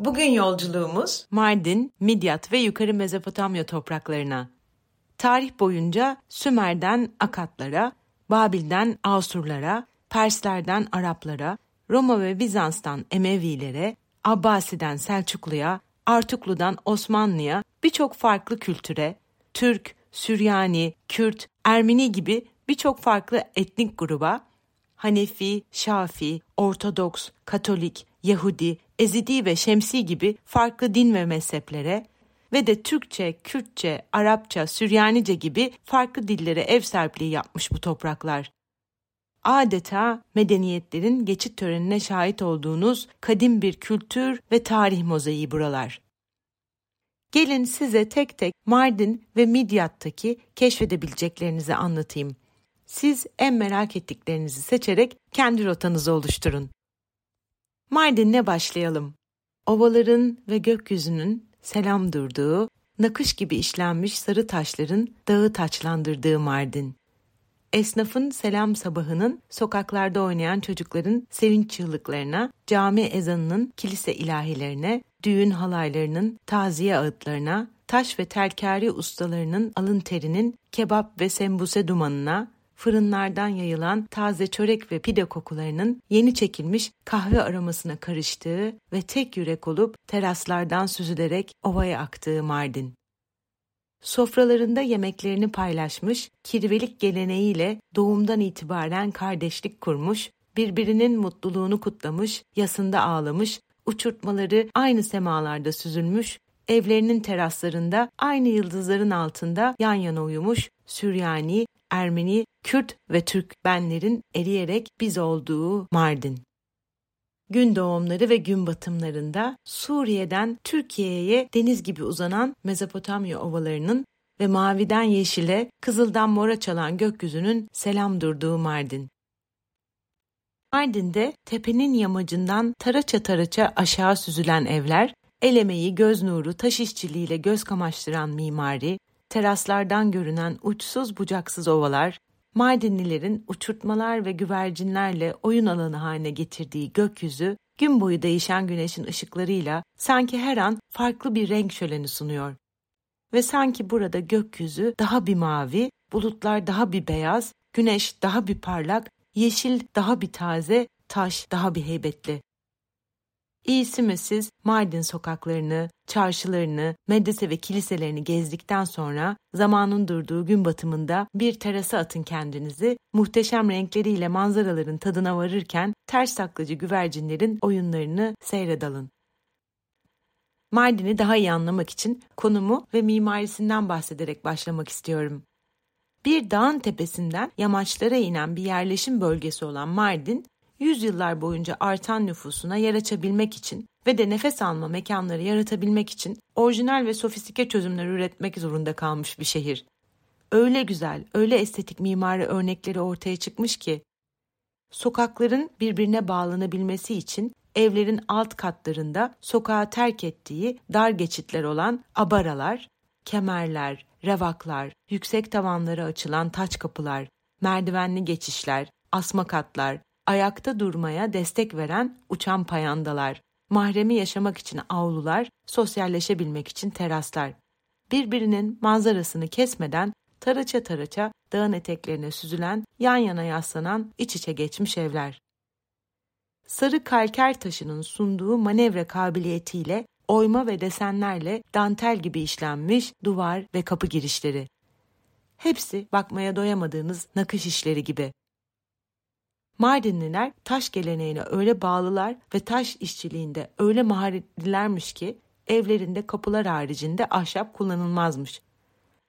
Bugün yolculuğumuz Mardin, Midyat ve Yukarı Mezopotamya topraklarına. Tarih boyunca Sümer'den Akatlara, Babil'den Asurlara, Perslerden Araplara, Roma ve Bizans'tan Emevilere, Abbasi'den Selçuklu'ya, Artuklu'dan Osmanlı'ya birçok farklı kültüre, Türk, Süryani, Kürt, Ermeni gibi birçok farklı etnik gruba, Hanefi, Şafi, Ortodoks, Katolik, Yahudi, Ezidi ve Şemsi gibi farklı din ve mezheplere ve de Türkçe, Kürtçe, Arapça, Süryanice gibi farklı dillere ev sahipliği yapmış bu topraklar. Adeta medeniyetlerin geçit törenine şahit olduğunuz kadim bir kültür ve tarih mozaiği buralar. Gelin size tek tek Mardin ve Midyat'taki keşfedebileceklerinizi anlatayım. Siz en merak ettiklerinizi seçerek kendi rotanızı oluşturun. Mardin'le başlayalım. Ovaların ve gökyüzünün selam durduğu, nakış gibi işlenmiş sarı taşların dağı taçlandırdığı Mardin. Esnafın selam sabahının, sokaklarda oynayan çocukların sevinç çığlıklarına, cami ezanının kilise ilahilerine, düğün halaylarının taziye ağıtlarına, taş ve telkari ustalarının alın terinin kebap ve sembuse dumanına, fırınlardan yayılan taze çörek ve pide kokularının yeni çekilmiş kahve aromasına karıştığı ve tek yürek olup teraslardan süzülerek ovaya aktığı Mardin. Sofralarında yemeklerini paylaşmış, kirvelik geleneğiyle doğumdan itibaren kardeşlik kurmuş, birbirinin mutluluğunu kutlamış, yasında ağlamış, uçurtmaları aynı semalarda süzülmüş, evlerinin teraslarında aynı yıldızların altında yan yana uyumuş, Süryani, Ermeni, Kürt ve Türk benlerin eriyerek biz olduğu Mardin. Gün doğumları ve gün batımlarında Suriye'den Türkiye'ye deniz gibi uzanan Mezopotamya ovalarının ve maviden yeşile, kızıldan mora çalan gökyüzünün selam durduğu Mardin. Mardin'de tepenin yamacından taraça taraça aşağı süzülen evler, el emeği, göz nuru, taş işçiliğiyle göz kamaştıran mimari, teraslardan görünen uçsuz bucaksız ovalar, Mardinlilerin uçurtmalar ve güvercinlerle oyun alanı haline getirdiği gökyüzü, gün boyu değişen güneşin ışıklarıyla sanki her an farklı bir renk şöleni sunuyor. Ve sanki burada gökyüzü daha bir mavi, bulutlar daha bir beyaz, güneş daha bir parlak, yeşil daha bir taze, taş daha bir heybetli. İyisi mi siz Mardin sokaklarını, çarşılarını, medrese ve kiliselerini gezdikten sonra zamanın durduğu gün batımında bir terasa atın kendinizi, muhteşem renkleriyle manzaraların tadına varırken ters taklacı güvercinlerin oyunlarını seyredalın. Mardin'i daha iyi anlamak için konumu ve mimarisinden bahsederek başlamak istiyorum. Bir dağın tepesinden yamaçlara inen bir yerleşim bölgesi olan Mardin, yüzyıllar boyunca artan nüfusuna yer açabilmek için ve de nefes alma mekanları yaratabilmek için orijinal ve sofistike çözümler üretmek zorunda kalmış bir şehir. Öyle güzel, öyle estetik mimari örnekleri ortaya çıkmış ki sokakların birbirine bağlanabilmesi için evlerin alt katlarında sokağı terk ettiği dar geçitler olan abaralar, kemerler, revaklar, yüksek tavanları açılan taç kapılar, merdivenli geçişler, asma katlar, ayakta durmaya destek veren uçan payandalar, mahremi yaşamak için avlular, sosyalleşebilmek için teraslar. Birbirinin manzarasını kesmeden taraça taraça dağın eteklerine süzülen, yan yana yaslanan, iç içe geçmiş evler. Sarı kalker taşının sunduğu manevra kabiliyetiyle oyma ve desenlerle dantel gibi işlenmiş duvar ve kapı girişleri. Hepsi bakmaya doyamadığınız nakış işleri gibi. Mardinliler taş geleneğine öyle bağlılar ve taş işçiliğinde öyle maharetlilermiş ki evlerinde kapılar haricinde ahşap kullanılmazmış.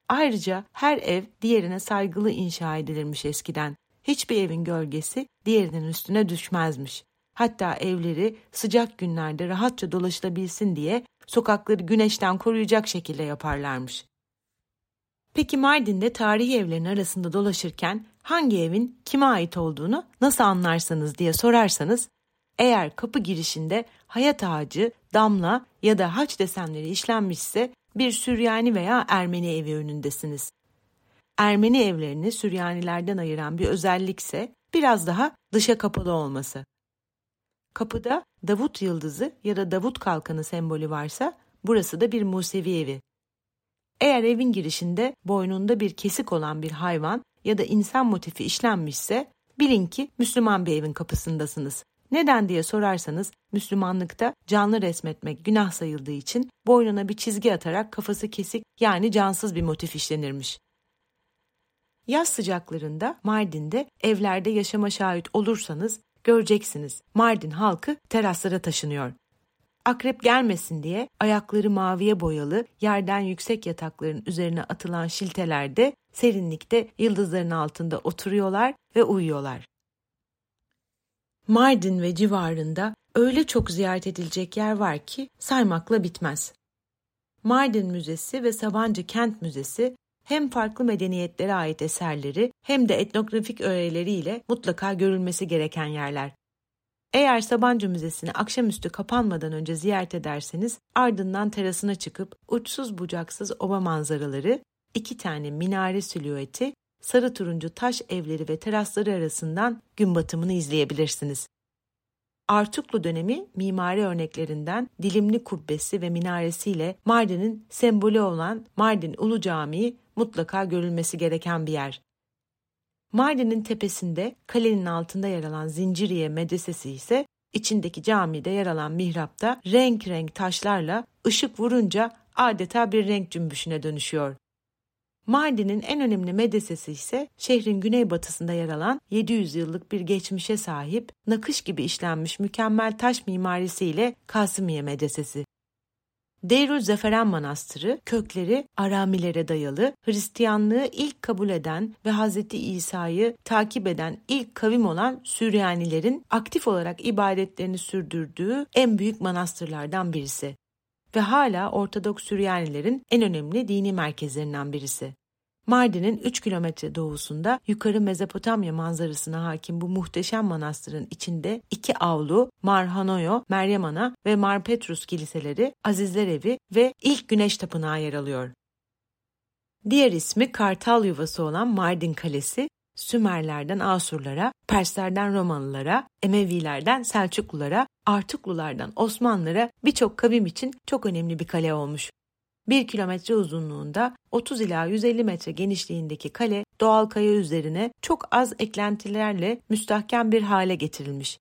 Ayrıca her ev diğerine saygılı inşa edilirmiş eskiden. hiçbir evin gölgesi diğerinin üstüne düşmezmiş. Hatta evleri sıcak günlerde rahatça dolaşılabilsin diye sokakları güneşten koruyacak şekilde yaparlarmış. Peki Mardin'de tarihi evlerin arasında dolaşırken hangi evin kime ait olduğunu nasıl anlarsanız diye sorarsanız eğer kapı girişinde hayat ağacı, damla ya da haç desenleri işlenmişse bir Süryani veya Ermeni evi önündesiniz. Ermeni evlerini Süryanilerden ayıran bir özellikse biraz daha dışa kapalı olması. Kapıda Davut yıldızı ya da Davut kalkanı sembolü varsa burası da bir Musevi evi. Eğer evin girişinde boynunda bir kesik olan bir hayvan ya da insan motifi işlenmişse bilin ki Müslüman bir evin kapısındasınız. Neden diye sorarsanız Müslümanlıkta canlı resmetmek günah sayıldığı için boynuna bir çizgi atarak kafası kesik yani cansız bir motif işlenirmiş. Yaz sıcaklarında Mardin'de evlerde yaşama şahit olursanız göreceksiniz Mardin halkı teraslara taşınıyor. Akrep gelmesin diye ayakları maviye boyalı yerden yüksek yatakların üzerine atılan şiltelerde serinlikte yıldızların altında oturuyorlar ve uyuyorlar. Mardin ve civarında öyle çok ziyaret edilecek yer var ki saymakla bitmez. Mardin Müzesi ve Sabancı Kent Müzesi hem farklı medeniyetlere ait eserleri hem de etnografik öğeleriyle mutlaka görülmesi gereken yerler. Eğer Sabancı Müzesi'ni akşamüstü kapanmadan önce ziyaret ederseniz ardından terasına çıkıp uçsuz bucaksız ova manzaraları, iki tane minare silüeti, sarı turuncu taş evleri ve terasları arasından gün batımını izleyebilirsiniz. Artuklu dönemi mimari örneklerinden Dilimli Kubbesi ve minaresiyle Mardin'in sembolü olan Mardin Ulu Camii mutlaka görülmesi gereken bir yer. Mardin'in tepesinde kalenin altında yer alan Zinciriye Medresesi ise içindeki camide yer alan mihrapta renk renk taşlarla ışık vurunca adeta bir renk cümbüşüne dönüşüyor. Mardin'in en önemli medresesi ise şehrin güneybatısında yer alan 700 yıllık bir geçmişe sahip nakış gibi işlenmiş mükemmel taş mimarisiyle Kasımiye Medresesi. Deirül Zeferen Manastırı kökleri Aramilere dayalı, Hristiyanlığı ilk kabul eden ve Hz. İsa'yı takip eden ilk kavim olan Süryanilerin aktif olarak ibadetlerini sürdürdüğü en büyük manastırlardan birisi ve hala Ortodoks Süryanilerin en önemli dini merkezlerinden birisi. Mardin'in 3 kilometre doğusunda yukarı Mezopotamya manzarasına hakim bu muhteşem manastırın içinde iki avlu, Mar Hanoyo, Meryem Ana ve Mar Petrus kiliseleri, Azizler Evi ve ilk Güneş Tapınağı yer alıyor. Diğer ismi Kartal Yuvası olan Mardin Kalesi, Sümerlerden Asurlara, Perslerden Romalılara, Emevilerden Selçuklulara, Artuklulardan Osmanlılara birçok kavim için çok önemli bir kale olmuş. 1 kilometre uzunluğunda 30 ila 150 metre genişliğindeki kale doğal kaya üzerine çok az eklentilerle müstahkem bir hale getirilmiş.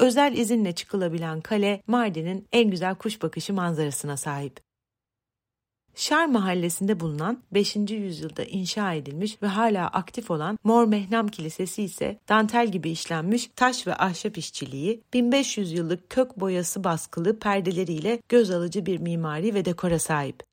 Özel izinle çıkılabilen kale Mardin'in en güzel kuş bakışı manzarasına sahip. Şar mahallesinde bulunan 5. yüzyılda inşa edilmiş ve hala aktif olan Mor Mehnam Kilisesi ise dantel gibi işlenmiş taş ve ahşap işçiliği, 1500 yıllık kök boyası baskılı perdeleriyle göz alıcı bir mimari ve dekora sahip.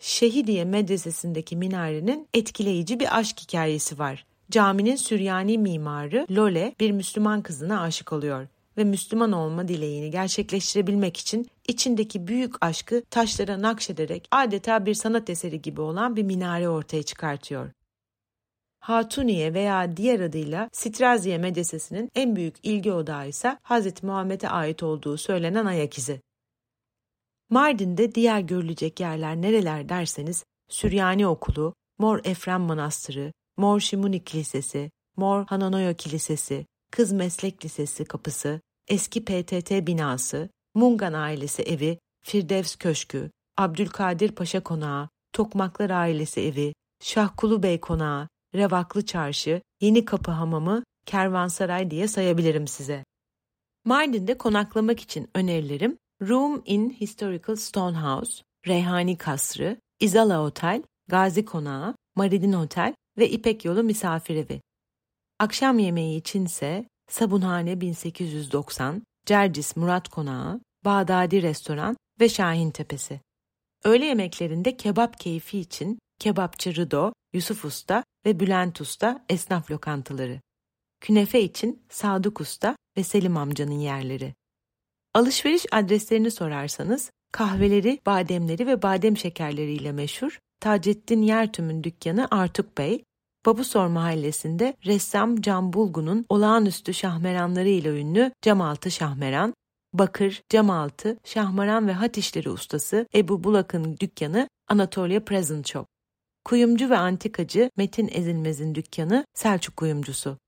Şehidiye medresesindeki minarenin etkileyici bir aşk hikayesi var. Caminin Süryani mimarı Lole bir Müslüman kızına aşık oluyor ve Müslüman olma dileğini gerçekleştirebilmek için içindeki büyük aşkı taşlara nakşederek adeta bir sanat eseri gibi olan bir minare ortaya çıkartıyor. Hatuniye veya diğer adıyla Sitraziye medresesinin en büyük ilgi odağı ise Hz. Muhammed'e ait olduğu söylenen ayak izi. Mardin'de diğer görülecek yerler nereler derseniz Süryani Okulu, Mor Efrem Manastırı, Mor Şimuni Kilisesi, Mor Hananoyo Kilisesi, Kız Meslek Lisesi kapısı, eski PTT binası, Mungan ailesi evi, Firdevs Köşkü, Abdülkadir Paşa Konağı, Tokmaklar ailesi evi, Şahkulu Bey Konağı, Revaklı Çarşı, Yeni Kapı Hamamı, Kervansaray diye sayabilirim size. Mardin'de konaklamak için önerilerim Room in Historical Stonehouse, Reyhani Kasrı, Izala Otel, Gazi Konağı, Maridin Otel ve İpek Yolu Misafirevi. Akşam yemeği içinse Sabunhane 1890, Cercis Murat Konağı, Bağdadi Restoran ve Şahin Tepesi. Öğle yemeklerinde kebap keyfi için kebapçı Rıdo, Yusuf Usta ve Bülent Usta esnaf lokantaları. Künefe için Sadık Usta ve Selim amcanın yerleri. Alışveriş adreslerini sorarsanız kahveleri, bademleri ve badem şekerleriyle meşhur Taceddin Yertüm'ün dükkanı Artuk Bey, Babusor mahallesinde ressam Can Bulgun'un olağanüstü şahmeranları ile ünlü Camaltı Şahmeran, bakır, camaltı, şahmaran ve hat işleri ustası Ebu Bulak'ın dükkanı Anatolia Present Shop. Kuyumcu ve antikacı Metin Ezilmez'in dükkanı Selçuk Kuyumcusu.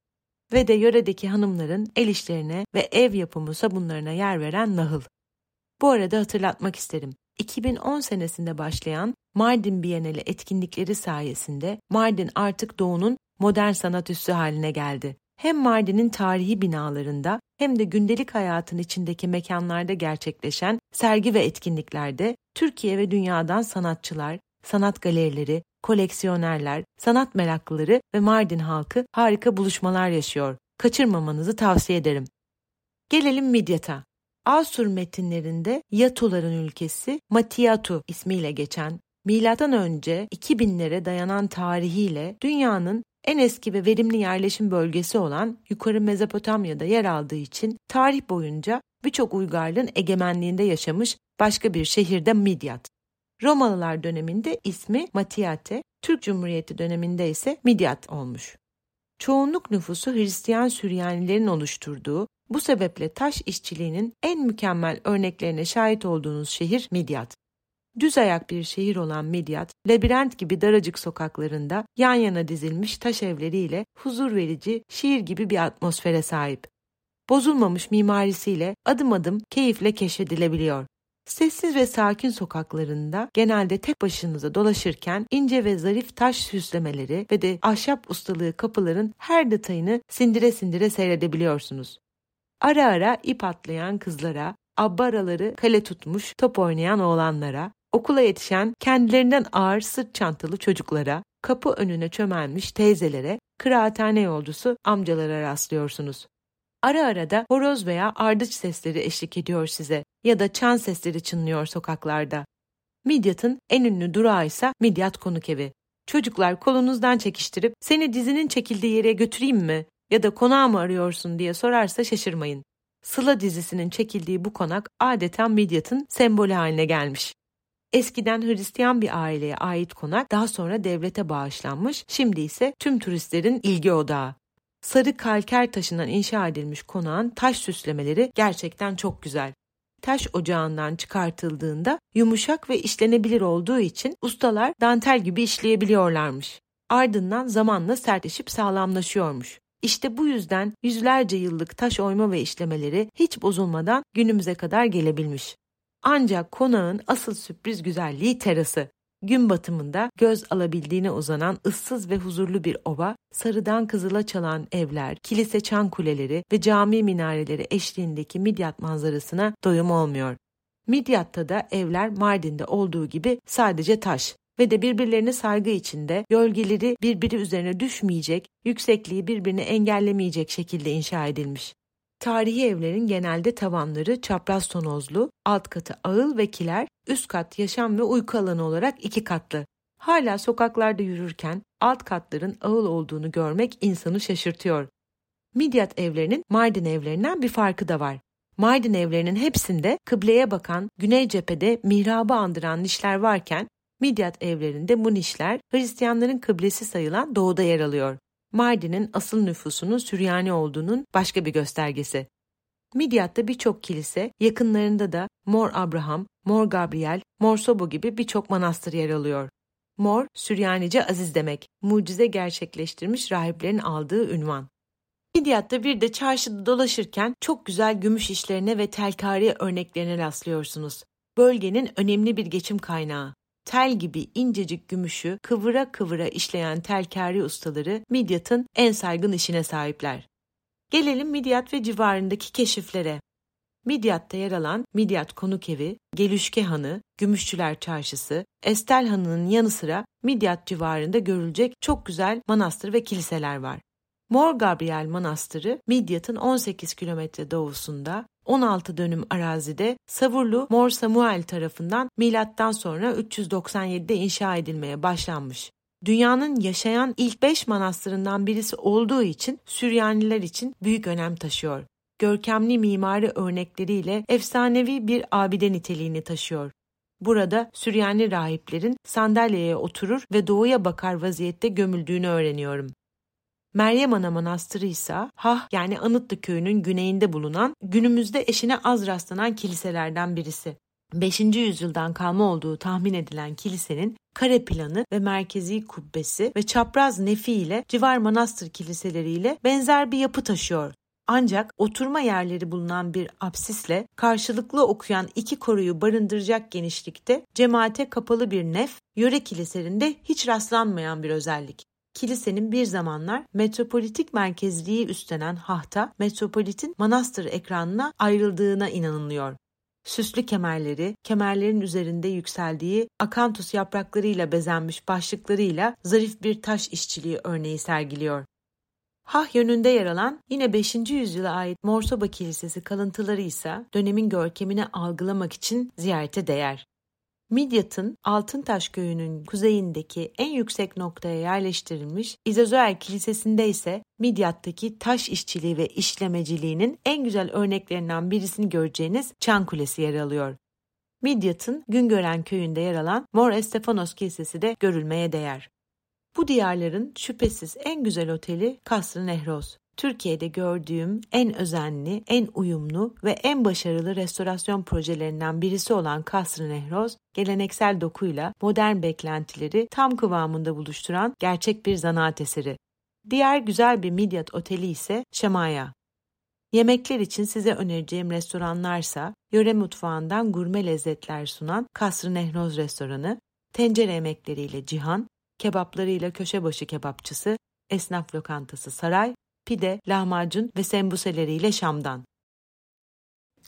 Ve de yöredeki hanımların el işlerine ve ev yapımı sabunlarına yer veren Nahıl. Bu arada hatırlatmak isterim. 2010 senesinde başlayan Mardin Bienali etkinlikleri sayesinde Mardin artık Doğu'nun modern sanat üssü haline geldi. Hem Mardin'in tarihi binalarında hem de gündelik hayatın içindeki mekanlarda gerçekleşen sergi ve etkinliklerde Türkiye ve dünyadan sanatçılar, sanat galerileri, koleksiyonerler, sanat meraklıları ve Mardin halkı harika buluşmalar yaşıyor. Kaçırmamanızı tavsiye ederim. Gelelim Midyat'a. Asur metinlerinde Yatuların ülkesi Matiyatu ismiyle geçen milattan önce 2000'lere dayanan tarihiyle dünyanın en eski ve verimli yerleşim bölgesi olan Yukarı Mezopotamya'da yer aldığı için tarih boyunca birçok uygarlığın egemenliğinde yaşamış başka bir şehirde Midyat. Romalılar döneminde ismi Matiate, Türk Cumhuriyeti döneminde ise Midyat olmuş. Çoğunluk nüfusu Hristiyan Süryanilerin oluşturduğu, bu sebeple taş işçiliğinin en mükemmel örneklerine şahit olduğunuz şehir Midyat. Düz ayak bir şehir olan Midyat, labirent gibi daracık sokaklarında yan yana dizilmiş taş evleriyle huzur verici, şiir gibi bir atmosfere sahip. Bozulmamış mimarisiyle adım adım keyifle keşfedilebiliyor. Sessiz ve sakin sokaklarında genelde tek başınıza dolaşırken ince ve zarif taş süslemeleri ve de ahşap ustalığı kapıların her detayını sindire sindire seyredebiliyorsunuz. Ara ara ip atlayan kızlara, abbaraları kale tutmuş top oynayan oğlanlara, okula yetişen kendilerinden ağır sırt çantalı çocuklara, kapı önüne çömelmiş teyzelere, kıraathane yolcusu amcalara rastlıyorsunuz. Ara ara da horoz veya ardıç sesleri eşlik ediyor size ya da çan sesleri çınlıyor sokaklarda. Midyat'ın en ünlü durağı ise Midyat Konuk Evi. Çocuklar kolunuzdan çekiştirip seni dizinin çekildiği yere götüreyim mi ya da konağı mı arıyorsun diye sorarsa şaşırmayın. Sıla dizisinin çekildiği bu konak adeta Midyat'ın sembolü haline gelmiş. Eskiden Hristiyan bir aileye ait konak daha sonra devlete bağışlanmış, şimdi ise tüm turistlerin ilgi odağı. Sarı kalker taşından inşa edilmiş konağın taş süslemeleri gerçekten çok güzel. Taş ocağından çıkartıldığında yumuşak ve işlenebilir olduğu için ustalar dantel gibi işleyebiliyorlarmış. Ardından zamanla sertleşip sağlamlaşıyormuş. İşte bu yüzden yüzlerce yıllık taş oyma ve işlemeleri hiç bozulmadan günümüze kadar gelebilmiş. Ancak konağın asıl sürpriz güzelliği terası. Gün batımında göz alabildiğine uzanan ıssız ve huzurlu bir ova, sarıdan kızıla çalan evler, kilise çan kuleleri ve cami minareleri eşliğindeki Midyat manzarasına doyum olmuyor. Midyat'ta da evler Mardin'de olduğu gibi sadece taş ve de birbirlerine saygı içinde gölgeleri birbiri üzerine düşmeyecek, yüksekliği birbirini engellemeyecek şekilde inşa edilmiş. Tarihi evlerin genelde tavanları çapraz tonozlu, alt katı ağıl ve kiler, üst kat yaşam ve uyku alanı olarak iki katlı. Hala sokaklarda yürürken alt katların ağıl olduğunu görmek insanı şaşırtıyor. Midyat evlerinin Mardin evlerinden bir farkı da var. Mardin evlerinin hepsinde kıbleye bakan güney cephede mihrabı andıran nişler varken Midyat evlerinde bu nişler Hristiyanların kıblesi sayılan doğuda yer alıyor. Mardin'in asıl nüfusunun Süryani olduğunun başka bir göstergesi. Midyat'ta birçok kilise, yakınlarında da Mor Abraham, Mor Gabriel, Mor Sobo gibi birçok manastır yer alıyor. Mor, Süryanice aziz demek, mucize gerçekleştirmiş rahiplerin aldığı ünvan. Midyat'ta bir de çarşıda dolaşırken çok güzel gümüş işlerine ve telkari örneklerine rastlıyorsunuz. Bölgenin önemli bir geçim kaynağı tel gibi incecik gümüşü kıvıra kıvıra işleyen telkari ustaları Midyat'ın en saygın işine sahipler. Gelelim Midyat ve civarındaki keşiflere. Midyat'ta yer alan Midyat Konuk Evi, Gelüşke Hanı, Gümüşçüler Çarşısı, Estel Hanı'nın yanı sıra Midyat civarında görülecek çok güzel manastır ve kiliseler var. Mor Gabriel Manastırı Midyat'ın 18 kilometre doğusunda 16 dönüm arazide Savurlu Mor Samuel tarafından milattan sonra 397'de inşa edilmeye başlanmış. dünyanın yaşayan ilk beş manastırından birisi olduğu için Süryaniler için büyük önem taşıyor. Görkemli mimari örnekleriyle efsanevi bir abide niteliğini taşıyor. Burada Süryani rahiplerin sandalyeye oturur ve doğuya bakar vaziyette gömüldüğünü öğreniyorum. Meryem Ana Manastırı ise Hah yani Anıtlı köyünün güneyinde bulunan günümüzde eşine az rastlanan kiliselerden birisi. 5. yüzyıldan kalma olduğu tahmin edilen kilisenin kare planı ve merkezi kubbesi ve çapraz nefi ile civar manastır kiliseleriyle benzer bir yapı taşıyor. Ancak oturma yerleri bulunan bir apsisle karşılıklı okuyan iki koruyu barındıracak genişlikte cemaate kapalı bir nef, yöre kiliselerinde hiç rastlanmayan bir özellik. Kilisenin bir zamanlar metropolitik merkezliği üstlenen Hahta, metropolitin manastır ekranına ayrıldığına inanılıyor. Süslü kemerleri, kemerlerin üzerinde yükseldiği akantus yapraklarıyla bezenmiş başlıklarıyla zarif bir taş işçiliği örneği sergiliyor. Hah yönünde yer alan yine 5. yüzyıla ait Morsoba Kilisesi kalıntıları ise dönemin görkemini algılamak için ziyarete değer. Midyat'ın Altıntaş köyünün kuzeyindeki en yüksek noktaya yerleştirilmiş İzozoel Kilisesi'nde ise Midyat'taki taş işçiliği ve işlemeciliğinin en güzel örneklerinden birisini göreceğiniz Çan Kulesi yer alıyor. Midyat'ın Güngören köyünde yer alan Mor Estefanos Kilisesi de görülmeye değer. Bu diyarların şüphesiz en güzel oteli Kasr-ı Nehroz. Türkiye'de gördüğüm en özenli, en uyumlu ve en başarılı restorasyon projelerinden birisi olan Kasr-ı Nehroz, geleneksel dokuyla modern beklentileri tam kıvamında buluşturan gerçek bir zanaat eseri. Diğer güzel bir Midyat oteli ise Şemaya. Yemekler için size önereceğim restoranlarsa yöre mutfağından gurme lezzetler sunan Kasr-ı Nehroz restoranı, tencere yemekleriyle Cihan, kebaplarıyla köşebaşı kebapçısı, esnaf lokantası Saray, pide, lahmacun ve sembuseleriyle Şam'dan.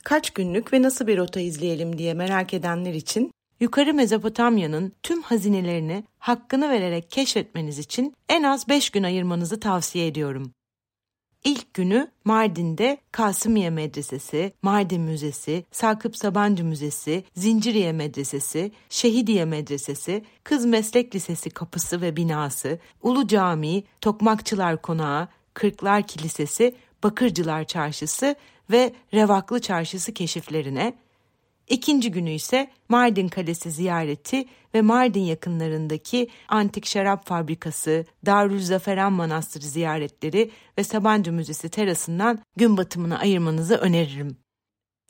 Kaç günlük ve nasıl bir rota izleyelim diye merak edenler için Yukarı Mezopotamya'nın tüm hazinelerini hakkını vererek keşfetmeniz için en az 5 gün ayırmanızı tavsiye ediyorum. İlk günü Mardin'de Kasımiye Medresesi, Mardin Müzesi, Sakıp Sabancı Müzesi, Zinciriye Medresesi, Şehidiye Medresesi, Kız Meslek Lisesi kapısı ve binası, Ulu Camii, Tokmakçılar Konağı, Kırklar Kilisesi, Bakırcılar Çarşısı ve Revaklı Çarşısı keşiflerine, İkinci günü ise Mardin Kalesi ziyareti ve Mardin yakınlarındaki Antik Şarap Fabrikası, Darülzaferan Manastırı ziyaretleri ve Sabancı Müzesi terasından gün batımını ayırmanızı öneririm.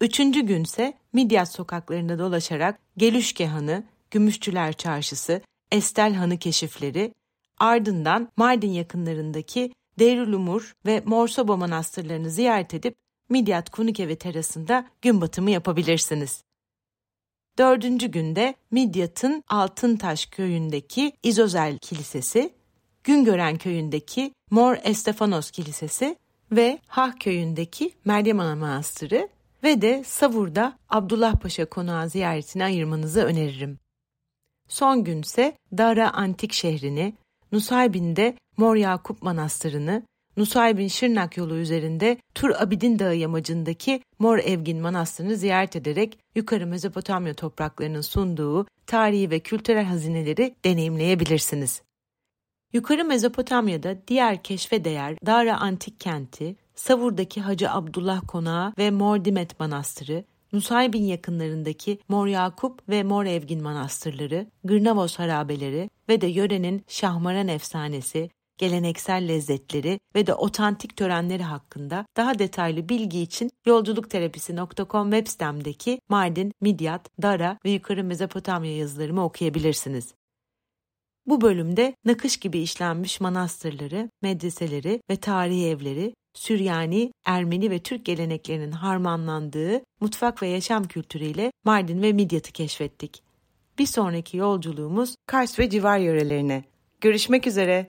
Üçüncü günse Midyat sokaklarında dolaşarak Gelüşke Hanı, Gümüşçüler Çarşısı, Estel Hanı keşifleri, ardından Mardin yakınlarındaki Deyrülumur ve Morsoba manastırlarını ziyaret edip Midyat Kunikevi terasında gün batımı yapabilirsiniz. Dördüncü günde Midyat'ın Altıntaş köyündeki İzozel Kilisesi, Güngören köyündeki Mor Estefanos Kilisesi ve Hah köyündeki Meryem Ana Manastırı ve de Savur'da Abdullah Paşa konağı ziyaretini ayırmanızı öneririm. Son günse Dara Antik şehrini, Nusaybin'de Mor Yakup Manastırı'nı, Nusaybin Şırnak yolu üzerinde Tur Abidin Dağı yamacındaki Mor Evgin Manastırı'nı ziyaret ederek yukarı Mezopotamya topraklarının sunduğu tarihi ve kültürel hazineleri deneyimleyebilirsiniz. Yukarı Mezopotamya'da diğer keşfe değer Dara Antik Kenti, Savur'daki Hacı Abdullah Konağı ve Mor Dimet Manastırı, Nusaybin yakınlarındaki Mor Yakup ve Mor Evgin manastırları, Gırnavos harabeleri ve de yörenin Şahmaran efsanesi, geleneksel lezzetleri ve de otantik törenleri hakkında daha detaylı bilgi için yolculukterapisi.com web sitemdeki Mardin, Midyat, Dara ve Yukarı Mezopotamya yazılarımı okuyabilirsiniz. Bu bölümde nakış gibi işlenmiş manastırları, medreseleri ve tarihi evleri, Süryani, Ermeni ve Türk geleneklerinin harmanlandığı mutfak ve yaşam kültürüyle Mardin ve Midyat'ı keşfettik. Bir sonraki yolculuğumuz Kars ve civar yörelerine. Görüşmek üzere.